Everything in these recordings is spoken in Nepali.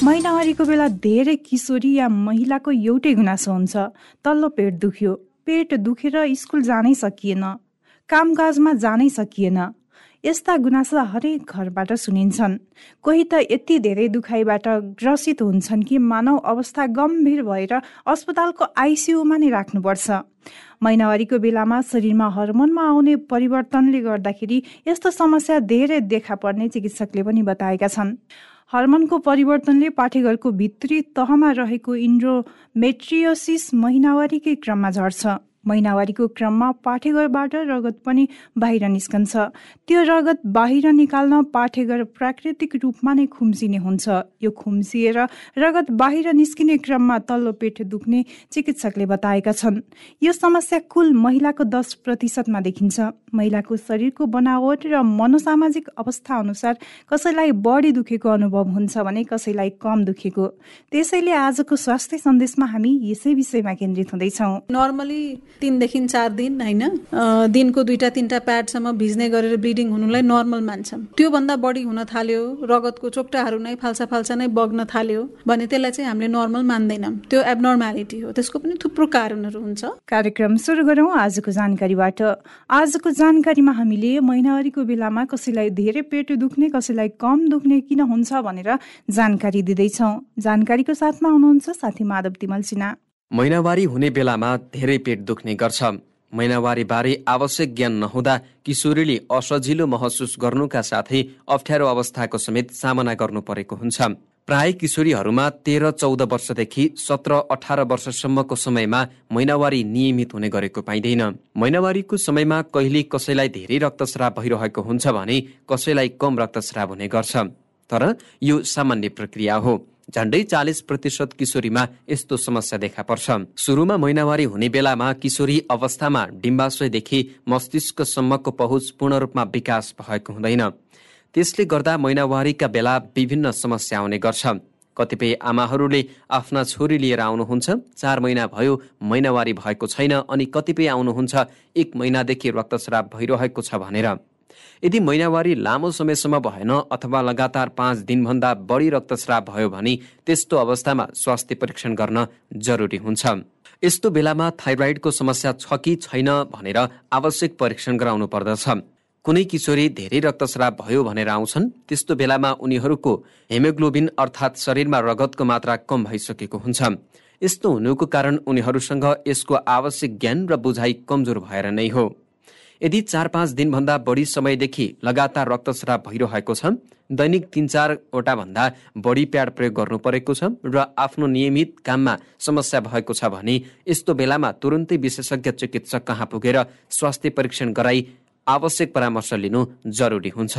महिनावारीको बेला धेरै किशोरी या महिलाको एउटै गुनासो हुन्छ। तल्लो पेट दुख्यो। पेट दुखेर स्कुल जानै सकिएन। कामकाजमा जानै सकिएन। यस्ता गुनासा हरेक घरबाट सुनिन्छन्। कोही त यति धेरै दुखाइबाट ग्रसित हुन्छन् कि मानव अवस्था गम्भीर भएर अस्पतालको आइसियुमा नै राख्नुपर्छ। महिनावारीको बेलामा शरीरमा हर्मोनमा आउने परिवर्तनले गर्दाखेरि यस्तो समस्या धेरै देखा पर्ने चिकित्सकले पनि बताएका छन्। हर्मोनको परिवर्तनले पाठेघरको भित्री तहमा रहेको इन्ड्रोमेट्रियोसिस महिनावारीकै क्रममा झर्छ। महिनावारीको क्रममा पाठेघरबाट रगत पनि बाहिर निस्कन्छ। त्यो रगत बाहिर निकाल्न पाठेघर प्राकृतिक रूपमा नै खुम्सिने हुन्छ। यो खुम्सिएर रगत बाहिर निस्किने क्रममा तल्लो पेट दुख्ने चिकित्सकले बताएका छन्। यो समस्या कुल महिलाको दस प्रतिशतमा देखिन्छ। महिलाको शरीरको बनावट र मनोसामाजिक अवस्था अनुसार कसैलाई बढी दुखेको अनुभव हुन्छ भने कसैलाई कम दुखेको। त्यसैले आजको स्वास्थ्य सन्देशमा हामी यसै विषयमा केन्द्रित हुँदैछौँ। नर्मली तिनदेखि चार दिन होइन? दिनको दुईटा तिनवटा प्याडसम्म भिज्ने गरेर ब्लिडिङ हुनुलाई नर्मल मान्छौँ। त्योभन्दा बढी हुन थाल्यो रगतको चोक्टाहरू नै फाल्सा फाल्सा नै बग्न थाल्यो भने त्यसलाई चाहिँ हामीले नर्मल मान्दैनौँ। त्यो एबनर्मालिटी हो। त्यसको पनि थुप्रो कारणहरू हुन्छ। कार्यक्रम सुरु गरौँ आजको जानकारीबाट। आजको जानकारीमा हामीले महिनावारीको बेलामा कसैलाई धेरै पेट दुख्ने कसैलाई कम दुख्ने किन हुन्छ भनेर जानकारी दिँदैछौँ। जानकारीको साथमा हुनुहुन्छ साथी माधव तिमल सिन्हा। महिनावारी हुने बेलामा धेरै पेट दुख्ने गर्छ। महिनावारी बारे आवश्यक ज्ञान नहुँदा किशोरीले असजिलो महसुस गर्नुका साथै अप्ठ्यारो अवस्थाको समेत सामना गर्नु परेको हुन्छ। प्राय किशोरीहरूमा तेह्र चौध वर्षदेखि सत्र अठार वर्षसम्मको समयमा महिनावारी नियमित हुने गरेको पाइँदैन। महिनावारीको समयमा कहिले कसैलाई धेरै रक्तस्राव भइरहेको हुन्छ भने कसैलाई कम रक्तस्राव हुने गर्छ। तर यो सामान्य प्रक्रिया हो। झण्डै चालिस प्रतिशत किशोरीमा यस्तो समस्या देखा पर्छ। सुरुमा महिनावारी हुने बेलामा किशोरी अवस्थामा डिम्बाशयदेखि मस्तिष्कसम्मको पहुँच पूर्ण रूपमा विकास भएको हुँदैन। त्यसले गर्दा महिनावारीका बेला विभिन्न समस्या आउने गर्छ। कतिपय आमाहरूले आफ्ना छोरी लिएर आउनुहुन्छ चार महिना भयो महिनावारी भएको छैन अनि कतिपय आउनुहुन्छ एक महिनादेखि रक्तस्राव भइरहेको छ भनेर। यदि महिनावारी लामो समयसम्म भएन अथवा लगातार पाँच दिनभन्दा बढी रक्तस्राव भयो भने त्यस्तो अवस्थामा स्वास्थ्य परीक्षण गर्न जरुरी हुन्छ। यस्तो बेलामा थाइरोइडको समस्या छ कि छैन भनेर आवश्यक परीक्षण गराउनु पर्दछ। कुनै किशोरी धेरै रक्तस्राव भयो भनेर आउँछन् त्यस्तो बेलामा उनीहरूको हेमोग्लोबिन अर्थात् शरीरमा रगतको मात्रा कम भइसकेको हुन्छ। यस्तो हुनुको कारण उनीहरूसँग यसको आवश्यक ज्ञान र बुझाइ कमजोर भएर नै हो। यदि चार पाँच दिनभन्दा बढी समयदेखि लगातार रक्तस्राव भइरहेको छ दैनिक तिन चारवटा भन्दा बढी प्याड प्रयोग गर्नु परेको छ र आफ्नो नियमित काममा समस्या भएको छ भने यस्तो बेलामा तुरुन्तै विशेषज्ञ चिकित्सक कहाँ पुगेर स्वास्थ्य परीक्षण गराई आवश्यक परामर्श लिनु जरुरी हुन्छ।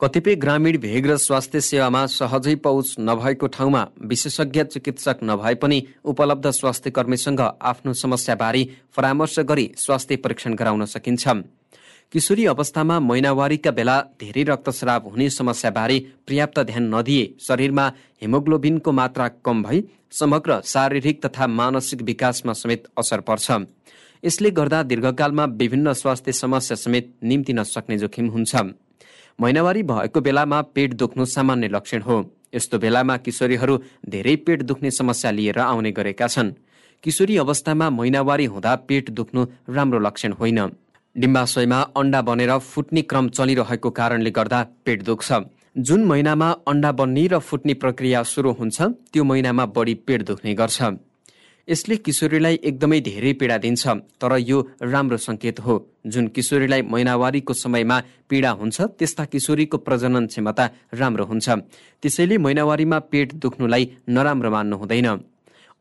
कतिपय ग्रामीण भेग र स्वास्थ्य सेवामा सहजै पहुँच नभएको ठाउँमा विशेषज्ञ चिकित्सक नभए पनि उपलब्ध स्वास्थ्य कर्मीसँग आफ्नो समस्याबारे परामर्श गरी स्वास्थ्य परीक्षण गराउन सकिन्छ। किशोरी अवस्थामा महिनावारीका बेला धेरै रक्तस्राव हुने समस्याबारे पर्याप्त ध्यान नदिए शरीरमा हेमोग्लोबिनको मात्रा कम भई समग्र शारीरिक तथा मानसिक विकासमा समेत असर पर्छ। यसले गर्दा दीर्घकालमा विभिन्न स्वास्थ्य समस्या समेत निम्तिन सक्ने जोखिम हुन्छ। महिनावारी भएको बेलामा पेट दुख्नु सामान्य लक्षण हो। यस्तो बेलामा किशोरीहरू धेरै पेट दुख्ने समस्या लिएर आउने गरेका छन्। किशोरी अवस्थामा महिनावारी हुँदा पेट दुख्नु राम्रो लक्षण होइन। डिम्बाशयमा अन्डा बनेर फुट्ने क्रम चलिरहेको कारणले गर्दा पेट दुख्छ। जुन महिनामा अन्डा बन्ने र फुट्ने प्रक्रिया सुरु हुन्छ त्यो महिनामा बढी पेट दुख्ने गर्छ। यसले किशोरीलाई एकदमै धेरै पीडा दिन्छ तर यो राम्रो सङ्केत हो। जुन किशोरीलाई महिनावारीको समयमा पीडा हुन्छ त्यस्ता किशोरीको प्रजनन क्षमता राम्रो हुन्छ। त्यसैले महिनावारीमा पेट दुख्नुलाई नराम्रो मान्नु हुँदैन।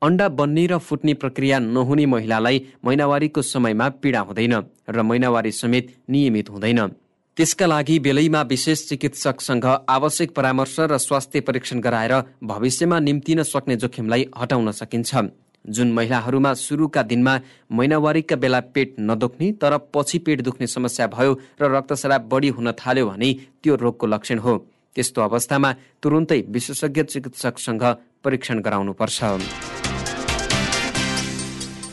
अन्डा बन्ने र फुट्ने प्रक्रिया नहुने महिलालाई महिनावारीको समयमा पीडा हुँदैन र महिनावारी समेत नियमित हुँदैन। त्यसका लागि बेलैमा विशेष चिकित्सकसँग आवश्यक परामर्श र स्वास्थ्य परीक्षण गराएर भविष्यमा निम्तिन सक्ने जोखिमलाई हटाउन सकिन्छ। जुन महिलाहरूमा सुरुका दिनमा महिनावारीका बेला पेट नदुख्ने तर पछि पेट दुख्ने समस्या भयो र रक्तस्राव बढी हुन थाल्यो भने त्यो रोगको लक्षण हो। त्यस्तो अवस्थामा तुरुन्तै विशेषज्ञ चिकित्सकसँग परीक्षण गराउनुपर्छ।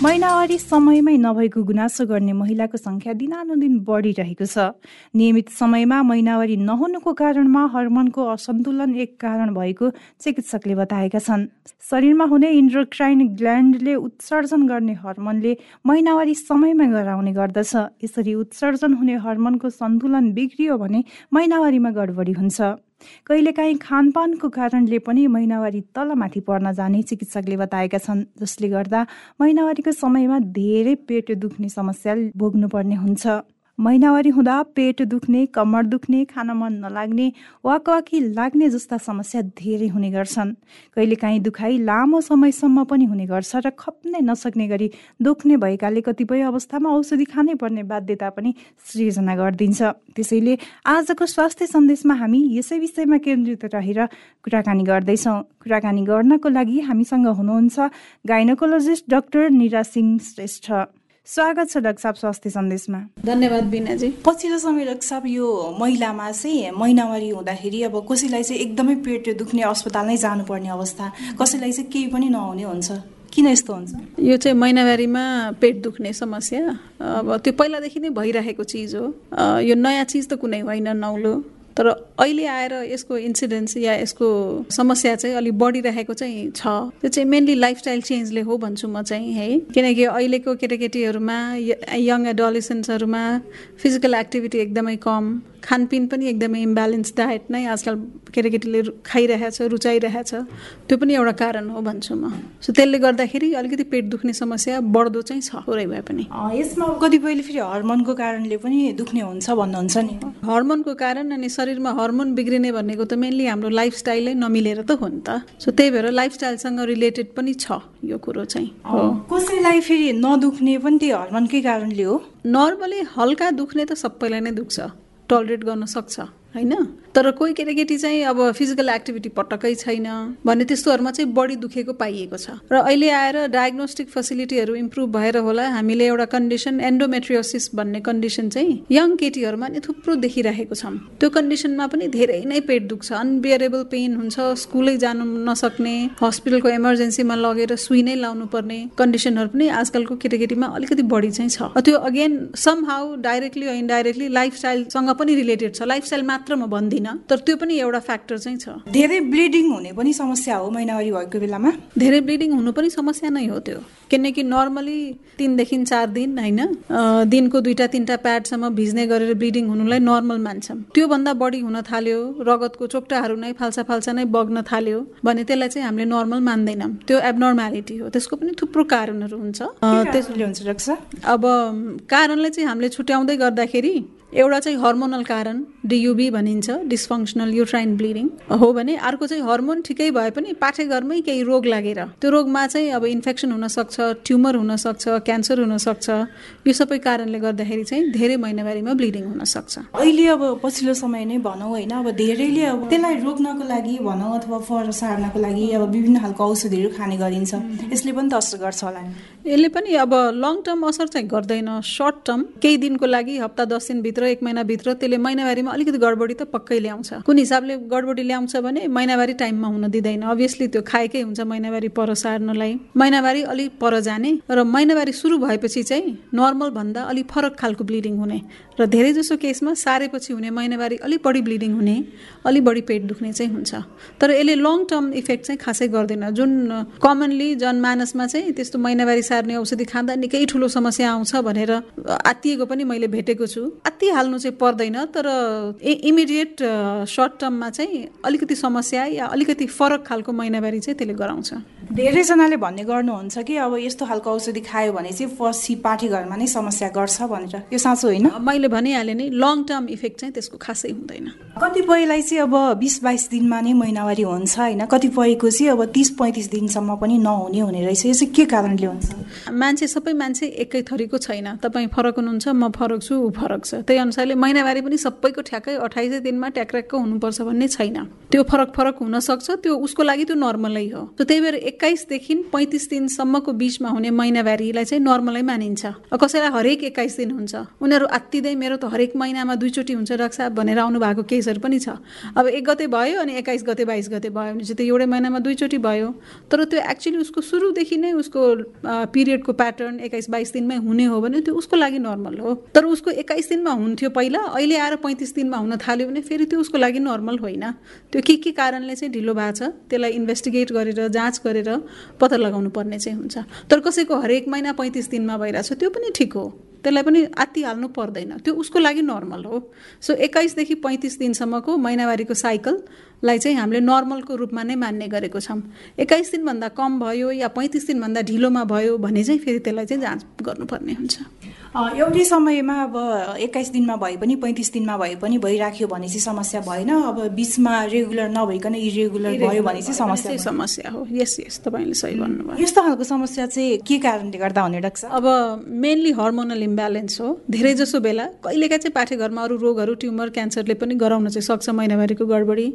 महिनावारी समयमै नभएको गुनासो गर्ने महिलाको सङ्ख्या दिनानुदिन बढिरहेको छ। नियमित समयमा महिनावारी नहुनुको कारणमा हर्मोनको असन्तुलन एक कारण भएको चिकित्सकले बताएका छन्। शरीरमा हुने इन्ड्रोक्राइन ग्ल्यान्डले उत्सर्जन गर्ने हर्मोनले महिनावारी समयमा गराउने गर्दछ। यसरी उत्सर्जन हुने हर्मोनको सन्तुलन बिग्रियो भने महिनावारीमा गडबडी हुन्छ। कहिलेकाहीँ खानपानको कारणले पनि महिनावारी तलमाथि पर्न जाने चिकित्सकले बताएका छन् जसले गर्दा महिनावारीको समयमा धेरै पेट दुख्ने समस्या भोग्नुपर्ने हुन्छ। महिनावारी हुँदा पेट दुख्ने कम्मर दुख्ने खान मन नलाग्ने वाकवाकी लाग्ने जस्ता समस्या धेरै हुने गर्छन्। कहिलेकाहीँ दुखाइ लामो समयसम्म पनि हुने गर्छ र खप्नै नसक्ने गरी दुख्ने भएकाले कतिपय अवस्थामा औषधि खानै पर्ने बाध्यता पनि सृजना गरिदिन्छ। त्यसैले आजको स्वास्थ्य सन्देशमा हामी यसै विषयमा केन्द्रित रहेर कुराकानी गर्दैछौँ। कुराकानी गर्नको लागि हामीसँग हुनुहुन्छ गाइनोकोलोजिस्ट डाक्टर निरा सिंह श्रेष्ठ। स्वागत छ डाक्टर साहब स्वास्थ्य सन्देशमा। धन्यवाद बिनाजी पछिल्लो समय डाक्टर साहब यो महिलामा चाहिँ महिनावारी हुँदाखेरि अब कसैलाई चाहिँ एकदमै पेट दुख्ने अस्पताल नै जानुपर्ने अवस्था कसैलाई चाहिँ केही पनि नहुने हुन्छ। किन यस्तो हुन्छ? यो चाहिँ महिनावारीमा पेट दुख्ने समस्या। अब त्यो पहिलादेखि नै भइरहेको चिज हो। यो नयाँ चिज त कुनै होइन नौलो। तर अहिले आएर यसको इन्सिडेन्स या यसको समस्या चाहिँ अलिक बढिरहेको चाहिँ छ। त्यो चाहिँ मेनली लाइफस्टाइल चेन्जले हो भन्छु म चाहिँ है। किनकि अहिलेको केटाकेटीहरूमा यङ एडोलेसेन्ट्सहरूमा फिजिकल एक्टिभिटी एकदमै कम। खानपिन पनि एकदमै इम्ब्यालेन्स डायट नै आजकल केटाकेटीले खाइरहेछ रुचाइरहेछ। त्यो पनि एउटा कारण हो भन्छु म। सो त्यसले गर्दाखेरि अलिकति पेट दुख्ने समस्या बढ्दो चाहिँ छ। थोरै भए पनि। यसमा कतिपयले फेरि हर्मोनको कारणले पनि दुख्ने हुन्छ भन्नुहुन्छ नि। हर्मोनको कारण अनि शरीरमा हर्मोन बिग्रिने भनेको त मेनली हाम्रो लाइफस्टाइलै नमिलेर त हो नि त। सो त्यही भएर लाइफस्टाइलसँग रिलेटेड पनि छ यो कुरो चाहिँ। कसैलाई फेरि नदुख्ने पनि त्यही हर्मोनकै कारणले हो? नर्मली हल्का दुख्ने त सबैलाई नै दुख्छ। टलरेट गर्न सक्छ। होइन? तर कोही केटाकेटी चाहिँ अब फिजिकल एक्टिभिटी पटक्कै छैन भने त्यस्तोहरूमा चाहिँ बढी दुखेको पाइएको छ। र अहिले आएर डायग्नोस्टिक फेसिलिटीहरू इम्प्रुभ भएर होला हामीले एउटा कन्डिसन एन्डोमेट्रियोसिस भन्ने कन्डिसन चाहिँ यङ केटीहरूमा नि थुप्रो देखिरहेको छौँ। त्यो कन्डिसनमा पनि धेरै नै पेट दुख्छ अनबियरेबल पेन हुन्छ स्कुलै जानु नसक्ने हस्पिटलको इमर्जेन्सीमा लगेर सुई नै लाउनु पर्ने कन्डिसनहरू पनि आजकलको केटाकेटीमा अलिकति बढी चाहिँ छ। त्यो again somehow directly indirectly लाइफस्टाइलसँग पनि रिलेटेड छ। लाइफस्टाइल मात्र म भन्दिनँ तर त्यो पनि एउटा फ्याक्टर चाहिँ छ। धेरै ब्लिडिङ हुने पनि समस्या हो महिनावारी भएको बेलामा। धेरै ब्लिडिङ हुनु पनि समस्या नै हो त्यो। किनकि नर्मली तिनदेखि चार दिन होइन? दिनको दुईवटा तिनवटा प्याडसम्म भिज्ने गरेर ब्लिडिङ हुनुलाई नर्मल मान्छौँ। त्योभन्दा बढी हुन थाल्यो रगतको चोक्टाहरू नै फाल्सा फाल्सा नै बग्न थाल्यो भने त्यसलाई चाहिँ हामीले नर्मल मान्दैनौँ। त्यो एबनर्मालिटी हो। त्यसको पनि थुप्रो कारणहरू हुन्छ। त्यसले हुन्छ अब कारणलाई चाहिँ हामीले छुट्याउँदै गर्दाखेरि एउटा चाहिँ हर्मोनल कारण डियुबी भनिन्छ डिसफङ्सनल युट्राइन ब्लिडिङ हो भने अर्को चाहिँ हर्मोन ठिकै भए पनि पाठेघरमै केही रोग लागेर त्यो रोगमा चाहिँ अब इन्फेक्सन हुनसक्छ ट्युमर हुनसक्छ क्यान्सर हुनसक्छ यो सबै कारणले गर्दाखेरि चाहिँ धेरै महिनावारीमा ब्लिडिङ हुनसक्छ। अहिले अब पछिल्लो समय नै भनौँ होइन अब धेरैले अब त्यसलाई रोक्नको लागि भनौँ अथवा फर सार्नको लागि अब विभिन्न खालको औषधिहरू खाने गरिन्छ यसले पनि त असर गर्छ होला यसले पनि अब लङ टर्म असर चाहिँ गर्दैन. सर्ट टर्म केही दिनको लागि हप्ता दस दिनभित्र भित्र एक महिनाभित्र त्यसले महिनावारीमा अलिकति गडबडी त पक्कै ल्याउँछ। कुन हिसाबले गडबडी ल्याउँछ भने महिनावारी टाइममा हुन दिँदैन। अभियसली त्यो खाएकै हुन्छ महिनावारी पर सार्नलाई। महिनावारी अलिक पर जाने र महिनावारी सुरु भएपछि चाहिँ नर्मल भन्दा अलिक फरक खालको ब्लिडिङ हुने र धेरै जसो केसमा सारेपछि हुने महिनावारी अलिक बढी ब्लिडिङ हुने अलिक बढी पेट दुख्ने चाहिँ हुन्छ। तर यसले लङ टर्म इफेक्ट चाहिँ खासै गर्दैन। जुन कमनली जनमानसमा चाहिँ त्यस्तो महिनावारी सार्ने औषधि खाँदा निकै ठुलो समस्या आउँछ भनेर आत्तिएको पनि मैले भेटेको छु। आत्तिहाल्नु चाहिँ पर्दैन तर इमिडिएट सर्ट टर्ममा चाहिँ अलिकति समस्या या अलिकति फरक खालको महिनावारी चाहिँ त्यसले गराउँछ। धेरैजनाले भन्ने गर्नुहुन्छ कि अब यस्तो खालको औषधि खायो भने चाहिँ पछि पाठीघरमा नै समस्या गर्छ भनेर। यो साँचो होइन? मैले भनिहालेँ नि लङ टर्म इफेक्ट चाहिँ त्यसको खासै हुँदैन। कतिपयलाई चाहिँ अब बिस बाइस दिनमा नै महिनावारी हुन्छ होइन? कतिपयको चाहिँ अब तिस पैँतिस दिनसम्म पनि नहुने हुने रहेछ। यो चाहिँ के कारणले हुन्छ? मान्छे सबै मान्छे एकै थरीको छैन। तपाईँ फरक हुनुहुन्छ म फरक छु ऊ फरक छ। त्यही अनुसारले महिनावारी पनि सबैको ठ्याक्कै अठाइसै दिनमा ट्याक्राक्क हुनुपर्छ भन्ने छैन। त्यो फरक फरक हुन सक्छ त्यो उसको लागि त्यो नर्मलै हो। त्यही भएर एक्काइसदेखि पैँतिस दिनसम्मको बिचमा हुने महिनावारीलाई चाहिँ नर्मलै मानिन्छ। कसैलाई हरेक एक्काइस दिन हुन्छ? उनीहरू आत्तिँदै मेरो त हरेक महिनामा दुईचोटि हुन्छ डाक्टर भनेर आउनु भएको केसहरू पनि छ। अब एक गते भयो अनि एक्काइस गते बाइस गते भयो भने चाहिँ त्यो एउटै महिनामा दुईचोटि भयो। तर त्यो एक्चुली उसको सुरुदेखि नै उसको पिरियडको प्याटर्न एक्काइस बाइस दिनमै हुने हो भने त्यो उसको लागि नर्मल हो। तर उसको एक्काइस दिनमा हुन्थ्यो पहिला अहिले आएर पैँतिस दिनमा हुन थाल्यो भने फेरि त्यो उसको लागि नर्मल होइन। त्यो के के कारणले चाहिँ ढिलो भएको छ त्यसलाई इन्भेस्टिगेट गरेर जाँच गरेर पत्ता लगाउनु पर्ने चाहिँ हुन्छ। तर कसैको हरेक महिना पैँतिस दिनमा भइरहेछ त्यो पनि ठिक हो। त्यसलाई पनि हाल्नु पर्दैन। त्यो उसको लागि नर्मल हो। सो एक्काइसदेखि पैँतिस दिनसम्मको महिनावारीको साइकललाई चाहिँ हामीले नर्मलको रूपमा नै मान्ने गरेको छौँ। एक्काइस दिनभन्दा कम भयो या पैँतिस दिनभन्दा ढिलोमा भयो भने चाहिँ फेरि त्यसलाई चाहिँ जाँच गर्नुपर्ने हुन्छ। एउटै समयमा अब एक्काइस दिनमा भए पनि पैँतिस दिनमा भए पनि भइराख्यो भने चाहिँ समस्या भएन। अब बिचमा रेगुलर नभइकन इरेगुलर भयो भने चाहिँ समस्या समस्या हो। यस यस तपाईँले सही भन्नुभयो। यस्तो खालको समस्या चाहिँ के कारणले गर्दा हुने डाक्टर अब मेनली हर्मोनल इम्ब्यालेन्स हो। धेरै जसो बेला कहिलेका चाहिँ पाठेघरमा अरू रोगहरू ट्युमर क्यान्सरले पनि गराउन चाहिँ सक्छ महिनावारीको गडबडी।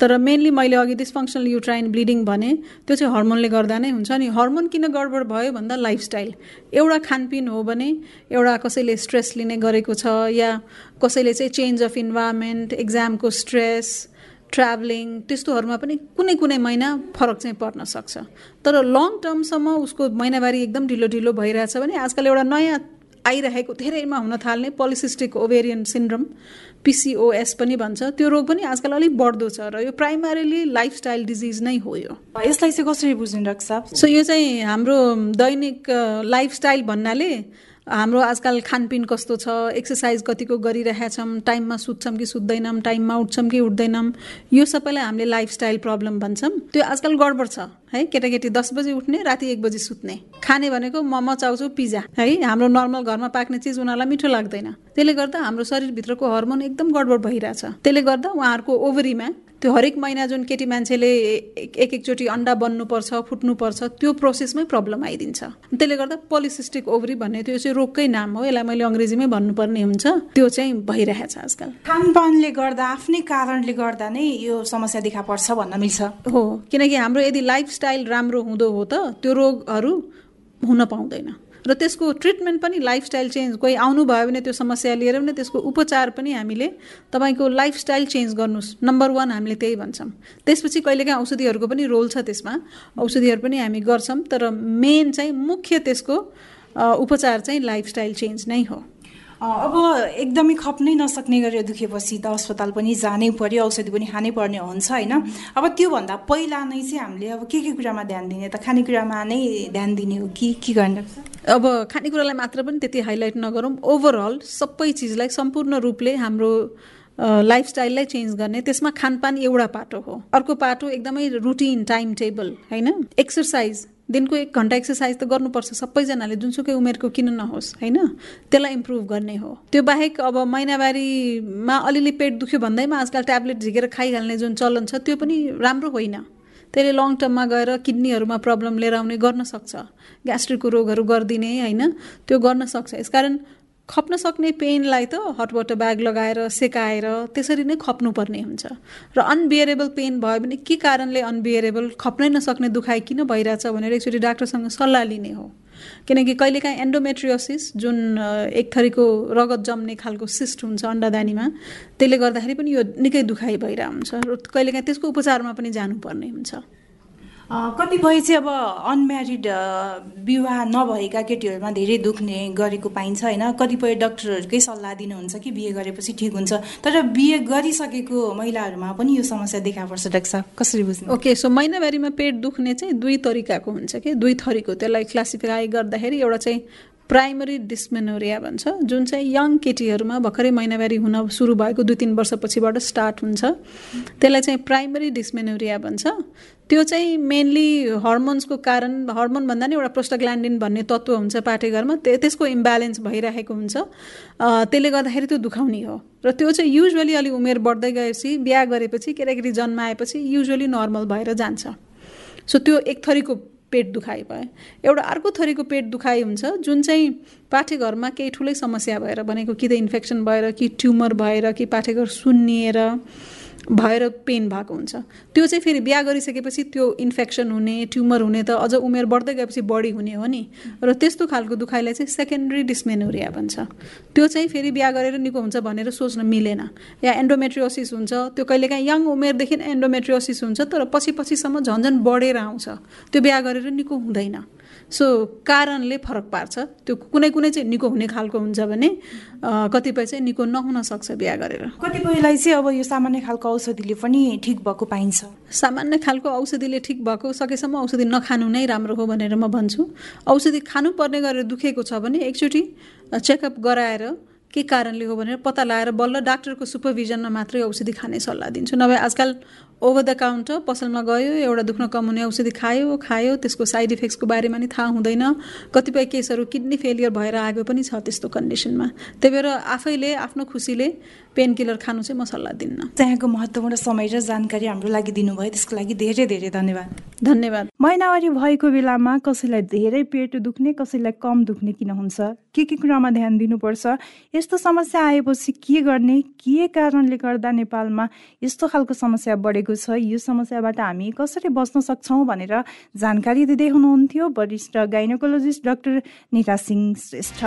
तर मेनली मैले अघि डिसफङ्सनल युट्राइन ब्लिडिङ भने त्यो चाहिँ हर्मोनले गर्दा नै हुन्छ। नि हर्मोन किन गडबड भयो भन्दा लाइफस्टाइल एउटा खानपिन हो भने एउटा कसैले स्ट्रेस लिने गरेको छ या कसैले चाहिँ चेन्ज अफ इन्भाइरोमेन्ट एक्जामको स्ट्रेस ट्राभलिङ त्यस्तोहरूमा पनि कुनै कुनै महिना फरक चाहिँ पर्न सक्छ। तर लङ टर्मसम्म उसको महिनावारी एकदम ढिलो ढिलो भइरहेछ भने आजकल एउटा नयाँ आइरहेको धेरैमा हुन थाल्ने पोलिसिस्टिक ओभेरियन सिन्ड्रम पिसिओएस पनि भन्छ। त्यो रोग पनि आजकल अलिक बढ्दो छ र यो प्राइमरीली लाइफस्टाइल डिजिज नै हो यो। यसलाई चाहिँ कसरी बुझ्नु डाक्टर सो यो चाहिँ हाम्रो दैनिक लाइफस्टाइल भन्नाले हाम्रो आजकल खानपिन कस्तो छ? एक्सर्साइज कतिको गरिरहेछौँ? टाइममा सुत्छौँ कि सुत्दैनौँ? टाइममा उठ्छौँ कि उठ्दैनौँ? यो सबैलाई हामीले लाइफस्टाइल प्रब्लम भन्छौँ। त्यो आजकल गडबड छ है? केटाकेटी दस बजी उठ्ने राति एक बजी सुत्ने। खाने भनेको मोमो चाउचाउ पिज्जा है? हाम्रो नर्मल घरमा पाक्ने चिज उनीहरूलाई मिठो लाग्दैन। त्यसले गर्दा हाम्रो शरीरभित्रको हर्मोन एकदम गडबड भइरहेछ। त्यसले गर्दा उहाँहरूको ओभरीमा त्यो हरेक महिना जुन केटी मान्छेले एक एकचोटि अन्डा बन्नुपर्छ फुट्नुपर्छ त्यो प्रोसेसमै प्रब्लम आइदिन्छ। त्यसले गर्दा पोलिसिस्टिक ओभरी भन्ने त्यो चाहिँ रोगकै नाम हो। यसलाई मैले अङ्ग्रेजीमै भन्नुपर्ने हुन्छ। त्यो चाहिँ भइरहेछ आजकल। खानपानले गर्दा आफ्नै कारणले गर्दा नै यो समस्या देखा पर्छ भन्न मिल्छ। हो। किनकि हाम्रो यदि लाइफस्टाइल राम्रो हुँदो हो त त्यो रोगहरू हुन पाउँदैन। र त्यसको ट्रिटमेन्ट पनि लाइफस्टाइल चेन्ज कोही आउनुभयो भने त्यो समस्या लिएर भने त्यसको उपचार पनि हामीले तपाईँको लाइफस्टाइल चेन्ज गर्नुहोस् नम्बर वान हामीले त्यही भन्छौँ। त्यसपछि कहिलेकाहीँ औषधिहरूको पनि रोल छ त्यसमा। औषधिहरू पनि हामी गर्छौँ तर मेन चाहिँ मुख्य त्यसको उपचार चाहिँ लाइफस्टाइल चेन्ज नै हो। अब एकदमै खप्नै नसक्ने गरेर दुखेपछि त अस्पताल पनि जानै पर्यो औषधि पनि खानै पर्ने हुन्छ होइन? अब त्योभन्दा पहिला नै चाहिँ हामीले अब के के कुरामा ध्यान दिने त खानेकुरामा नै ध्यान दिने हो कि के गर्ने? अब खानेकुरालाई मात्र पनि त्यति हाइलाइट नगरौँ। ओभरअल सबै चिजलाई सम्पूर्ण रूपले हाम्रो लाइफस्टाइललाई चेन्ज गर्ने त्यसमा खानपान एउटा पाटो हो। अर्को पाटो एकदमै रुटिन टाइम टेबल होइन? एक्सर्साइज दिनको एक घन्टा एक्सर्साइज त गर्नुपर्छ। सबैजनाले जुनसुकै उमेरको किन नहोस् होइन? त्यसलाई इम्प्रुभ गर्ने हो। त्यो बाहेक अब महिनावारीमा अलिअलि पेट दुख्यो भन्दैमा आजकल ट्याब्लेट झिकेर खाइहाल्ने जुन चलन छ त्यो पनि राम्रो होइन। त्यसले लङ टर्ममा गएर किडनीहरूमा प्रब्लम लिएर आउने गर्न सक्छ। ग्यास्ट्रिकको रोगहरू गरिदिने होइन? त्यो गर्न सक्छ। यसकारण खप्न सक्ने पेनलाई त हट वाटर ब्याग लगाएर सेकाएर त्यसरी नै खप्नुपर्ने हुन्छ। र अनबियरेबल पेन भयो भने के कारणले अनबियरेबल खप्नै नसक्ने दुखाइ किन भइरहेछ भनेर एकचोटि डाक्टरसँग सल्लाह लिने हो। किनकि कहिलेकाहीँ एन्डोमेट्रियोसिस जुन एक थरीको रगत जम्ने खालको सिस्ट हुन्छ अन्डादानीमा त्यसले गर्दाखेरि पनि यो निकै दुखाइ भइरहेको हुन्छ र कहिलेकाहीँ त्यसको उपचारमा पनि जानुपर्ने हुन्छ। कतिपय चाहिँ अब अनम्यारिड विवाह नभएका केटीहरूमा धेरै दुख्ने गरेको पाइन्छ होइन? कतिपय डक्टरहरूकै सल्लाह दिनुहुन्छ कि बिहे गरेपछि ठिक हुन्छ। तर बिहे गरिसकेको महिलाहरूमा पनि यो समस्या देखा पर्छ डाक्टर कसरी बुझ्नु ओके सो महिनावारीमा पेट दुख्ने चाहिँ दुई तरिकाको हुन्छ कि? दुई थरीको। त्यसलाई क्लासिफाई गर्दाखेरि एउटा चाहिँ प्राइमरी डिस्मेनोरिया भन्छ जुन चाहिँ यङ केटीहरूमा भर्खरै महिनावारी हुन सुरु भएको दुई तिन वर्षपछिबाट स्टार्ट हुन्छ। त्यसलाई चाहिँ प्राइमरी डिस्मेनोरिया भन्छ। त्यो चाहिँ मेनली हर्मोन्सको कारण हर्मोन भन्दा नि एउटा प्रोस्टाग्ल्यान्डिन भन्ने तत्त्व हुन्छ पाठेघरमा त्यसको इम्ब्यालेन्स भइरहेको हुन्छ। त्यसले गर्दाखेरि त्यो दुखाउने हो। र त्यो चाहिँ युजली अलिक उमेर बढ्दै गएपछि बिहा गरेपछि केटाकेटी जन्माएपछि युजली नर्मल भएर जान्छ। सो त्यो एक थरीको पेट दुखाइ भयो। एउटा अर्को थरीको पेट दुखाइ हुन्छ जुन चाहिँ पाठेघरमा केही ठुलै समस्या भएर भनेको कि त इन्फेक्सन भएर कि ट्युमर भएर कि पाठेघर सुन्निएर भएर पेन भएको हुन्छ। त्यो चाहिँ फेरि बिहा गरिसकेपछि त्यो इन्फेक्सन हुने ट्युमर हुने त अझ उमेर बढ्दै गएपछि बढी हुने हो नि। र त्यस्तो खालको दुखाइलाई चाहिँ सेकेन्डरी डिस्मेनोरिया भन्छ। त्यो चाहिँ फेरि बिहा गरेर निको हुन्छ भनेर सोच्न मिलेन। या एन्डोमेट्रियोसिस हुन्छ त्यो कहिलेकाहीँ यङ उमेरदेखि एन्डोमेट्रियोसिस हुन्छ तर पछि पछिसम्म झन्झन बढेर आउँछ। त्यो बिहा गरेर निको हुँदैन। सो कारणले फरक पार्छ। त्यो कुनै कुनै चाहिँ निको हुने खालको हुन्छ भने कतिपय चाहिँ निको नहुन सक्छ बिहा गरेर। कतिपयलाई चाहिँ अब यो सामान्य खालको औषधिले पनि ठिक भएको पाइन्छ। सामान्य खालको औषधिले ठिक भएको सकेसम्म औषधि नखानु नै राम्रो हो भनेर म भन्छु। औषधि खानुपर्ने गरेर दुखेको छ भने एकचोटि चेकअप गराएर के कारणले हो भनेर पत्ता लगाएर बल्ल डाक्टरको सुपरभिजनमा मात्रै औषधि खाने सल्लाह दिन्छु। नभए आजकल ओभर द काउन्टर पसलमा गयो एउटा दुख्न कम हुने औषधि खायो खायो त्यसको साइड इफेक्ट्सको बारेमा नि थाहा हुँदैन। कतिपय केसहरू किडनी फेलियर भएर आएको पनि छ त्यस्तो कन्डिसनमा त्यही भएर आफैले आफ्नो खुसीले पेन किलर खानु चाहिँ म सल्लाह दिन्न। त्यहाँको महत्त्वपूर्ण समय र जानकारी हाम्रो लागि दिनुभयो। त्यसको लागि धेरै धेरै धन्यवाद। धन्यवाद। महिनावारी भएको बेलामा कसैलाई धेरै पेट दुख्ने कसैलाई कम दुख्ने किन हुन्छ? के के कुरामा ध्यान दिनुपर्छ? यस्तो समस्या आएपछि के गर्ने? के कारणले गर्दा नेपालमा यस्तो खालको समस्या बढेको छ। यो समस्याबाट हामी कसरी बच्न सक्छौँ भनेर जानकारी दिँदै हुनुहुन्थ्यो। वरिष्ठ गाइनोकोलोजिस्ट डाक्टर निता सिंह श्रेष्ठ।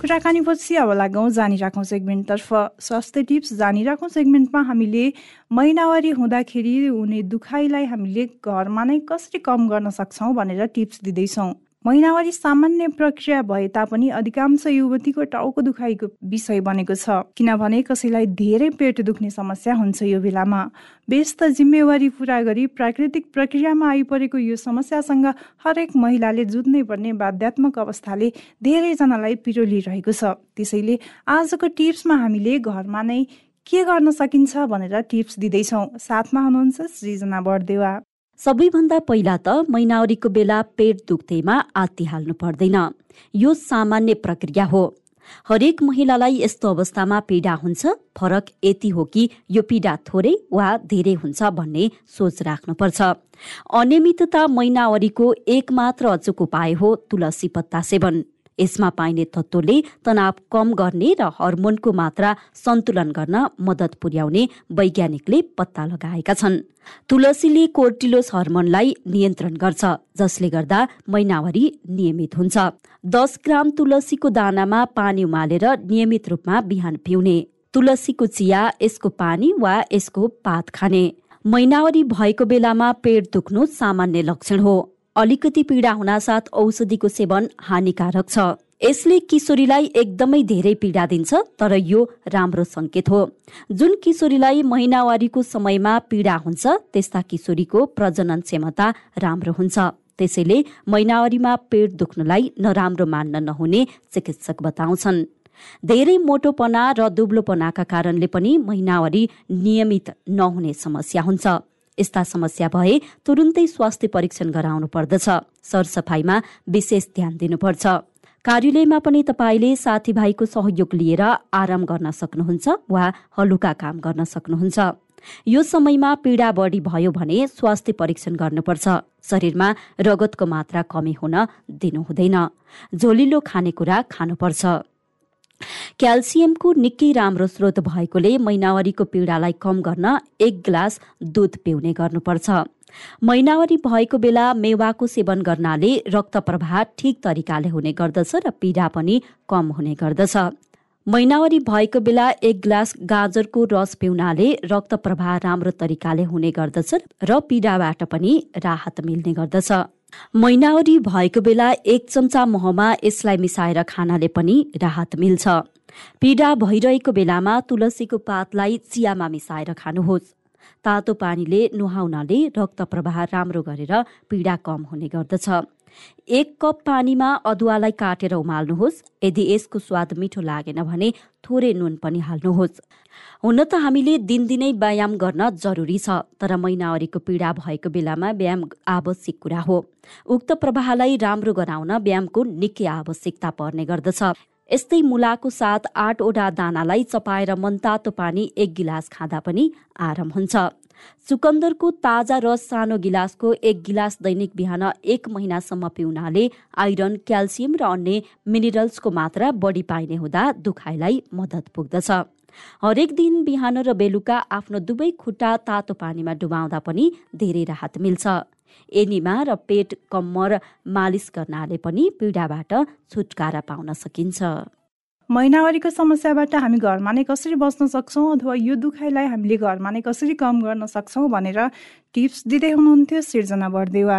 कुराकानीपछि अब लागौँ जानिराखौँ सेगमेन्टतर्फ। स्वास्थ्य टिप्स जानिराखौँ सेगमेन्टमा हामीले महिनावारी हुँदाखेरि हुने दुखाइलाई हामीले घरमा नै कसरी कम गर्न सक्छौँ भनेर टिप्स दिँदैछौँ। महिनावारी सामान्य प्रक्रिया भए तापनि अधिकांश युवतीको टाउको दुखाइको विषय बनेको छ। किनभने कसैलाई धेरै पेट दुख्ने समस्या हुन्छ यो बेलामा। व्यस्त जिम्मेवारी पुरा गरी प्राकृतिक प्रक्रियामा आइपरेको यो समस्यासँग हरेक महिलाले जुझ्नै पर्ने बाध्यात्मक अवस्थाले धेरैजनालाई पिरोलिरहेको छ। त्यसैले आजको टिप्समा हामीले घरमा नै के गर्न सकिन्छ भनेर टिप्स दिँदैछौँ। साथमा हुनुहुन्छ सृजना बढदेवा सबैभन्दा पहिला त महिनावरीको बेला पेट दुख्दैमा हाल्नु पर्दैन। यो सामान्य प्रक्रिया हो। हरेक महिलालाई यस्तो अवस्थामा पीडा हुन्छ फरक यति हो कि यो पीडा थोरै वा धेरै हुन्छ भन्ने सोच राख्नुपर्छ। अनियमितता महिनावरीको एक मात्र अचुक उपाय हो तुलसी पत्ता सेवन। यसमा पाइने तत्त्वले तनाव कम गर्ने र हर्मोनको मात्रा सन्तुलन गर्न मद्दत पुर्याउने वैज्ञानिकले पत्ता लगाएका छन्। तुलसीले कोर्टिलोस हर्मोनलाई नियन्त्रण गर्छ जसले गर्दा महिनावरी नियमित हुन्छ। दस ग्राम तुलसीको दानामा पानी उमालेर नियमित रूपमा बिहान पिउने। तुलसीको चिया यसको पानी वा यसको पात खाने। महिनावरी भएको बेलामा पेट दुख्नु सामान्य लक्षण हो। अलिकति पीडा हुनासाथ औषधिको सेवन हानिकारक छ। यसले किशोरीलाई एकदमै धेरै पीडा दिन्छ तर यो राम्रो संकेत हो। जुन किशोरीलाई महिनावारीको समयमा पीडा हुन्छ त्यस्ता किशोरीको प्रजनन क्षमता राम्रो हुन्छ। त्यसैले महिनावारीमा पेट दुख्नलाई नराम्रो मान्न नहुने चिकित्सक बताउँछन्। धेरै मोटोपना र दुब्लोपनाका कारणले पनि महिनावारी नियमित नहुने समस्या हुन्छ। यस्ता समस्या भए तुरुन्तै स्वास्थ्य परीक्षण गराउनु पर्दछ। सरसफाइमा विशेष ध्यान दिनुपर्छ। कार्यालयमा पनि तपाईँले साथीभाइको सहयोग लिएर आराम गर्न सक्नुहुन्छ वा हलुका काम गर्न सक्नुहुन्छ। यो समयमा पीडा बढी भयो भने स्वास्थ्य परीक्षण गर्नुपर्छ। शरीरमा रगतको मात्रा कमी हुन दिनु हुँदैन झोलिलो खानेकुरा खानुपर्छ। क्याल्सियमको निकै राम्रो स्रोत भएकोले महिनावरीको पीडालाई कम गर्न एक ग्लास दुध पिउने गर्नुपर्छ। महिनावरी भएको बेला मेवाको सेवन गर्नाले रक्त प्रवाह ठिक तरिकाले हुने गर्दछ र पीडा पनि कम हुने गर्दछ। महिनावरी भएको बेला एक गिलास गाजरको रस पिउनाले रक्त प्रवाह राम्रो तरिकाले हुने गर्दछ र पीडाबाट पनि राहत मिल्ने गर्दछ। महिनावरी भएको बेला एक चम्चा महमा यसलाई मिसाएर खानाले पनि राहत मिल्छ। पीडा भइरहेको बेलामा तुलसीको पातलाई चियामा मिसाएर खानुहोस्। तातो पानीले नुहाउनाले रक्त प्रवाह राम्रो गरेर पीडा कम हुने गर्दछ। एक कप पानीमा अदुवालाई काटेर उमाल्नुहोस्। यदि यसको स्वाद मिठो लागेन भने थोरै नुन पनि हाल्नुहोस्। हुन त हामीले दिनदिनै व्यायाम गर्न जरुरी छ तर महिनावरीको पीडा भएको बेलामा व्यायाम आवश्यक कुरा हो। उक्त प्रवाहलाई राम्रो गराउन व्यायामको निकै आवश्यकता पर्ने गर्दछ। यस्तै मुलाको साथ आठवटा दानालाई चपाएर मनतातो पानी एक गिलास खाँदा पनि आराम हुन्छ। चुकन्दरको ताजा रस सानो गिलासको एक गिलास दैनिक बिहान एक महिनासम्म पिउनाले आइरन क्याल्सियम र अन्य मिनरल्सको मात्रा बढी पाइने हुँदा दुखाइलाई मद्दत पुग्दछ। हरेक दिन बिहान र बेलुका आफ्नो दुवै खुट्टा तातो पानीमा डुबाउँदा पनि धेरै राहत मिल्छ। एनिमा र पेट कम्मर मालिस गर्नाले पनि पीडाबाट छुटकारा पाउन सकिन्छ। महिनावारीको समस्याबाट हामी घरमा नै कसरी बस्न सक्छौँ अथवा यो दुखाइलाई हामीले घरमा नै कसरी कम गर्न सक्छौँ भनेर टिप्स दिँदै हुनुहुन्थ्यो सिर्जना बढदेवा।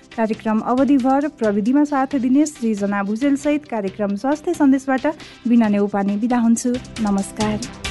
कार्यक्रम अवधिभर प्रविधिमा साथ दिने सृजना भुजेलसहित कार्यक्रम स्वास्थ्य सन्देशबाट बिना नेउपाने बिदा हुन्छु। नमस्कार।